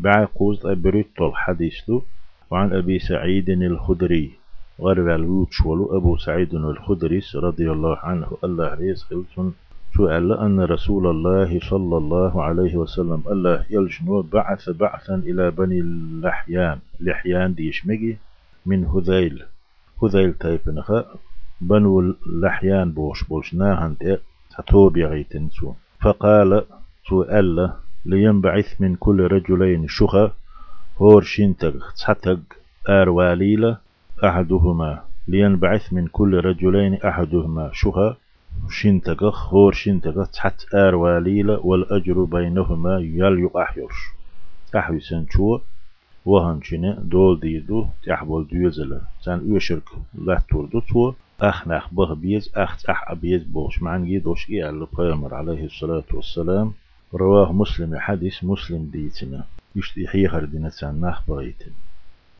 بعقوز أبريت الحديث له وعن أبي سعيد الخدري غرب الوتشولو أبو سعيد الخدري رضي الله عنه الله خلصن سؤال أن رسول الله صلى الله عليه وسلم الله يلجنو بعث بعثا إلى بني اللحيان لحيان ديش مجي من هذيل. هذيل تايبنخا بنو اللحيان بوش بوش ناهن تتوب يغيتن فقال سؤال لينبعث من كل رجلين شخا هور شنتغ تحتغ أرواليلة أحدهما. لينبعث من كل رجلين أحدهما شخا شنتغ هور شنتغ تحت أرواليلة والأجر بينهما يليق أحيسن شو وهنشنه دول ديدو تحبول ديوزلا سان يشرك لا توردو تو أخ نخ به بيز أخ أح أبيز بوش. معن يدوش إيه على عليه الصلاة والسلام. رواه مسلم حديث مسلم ديتنا يشتي حيخر دينتسان نخ بغيتن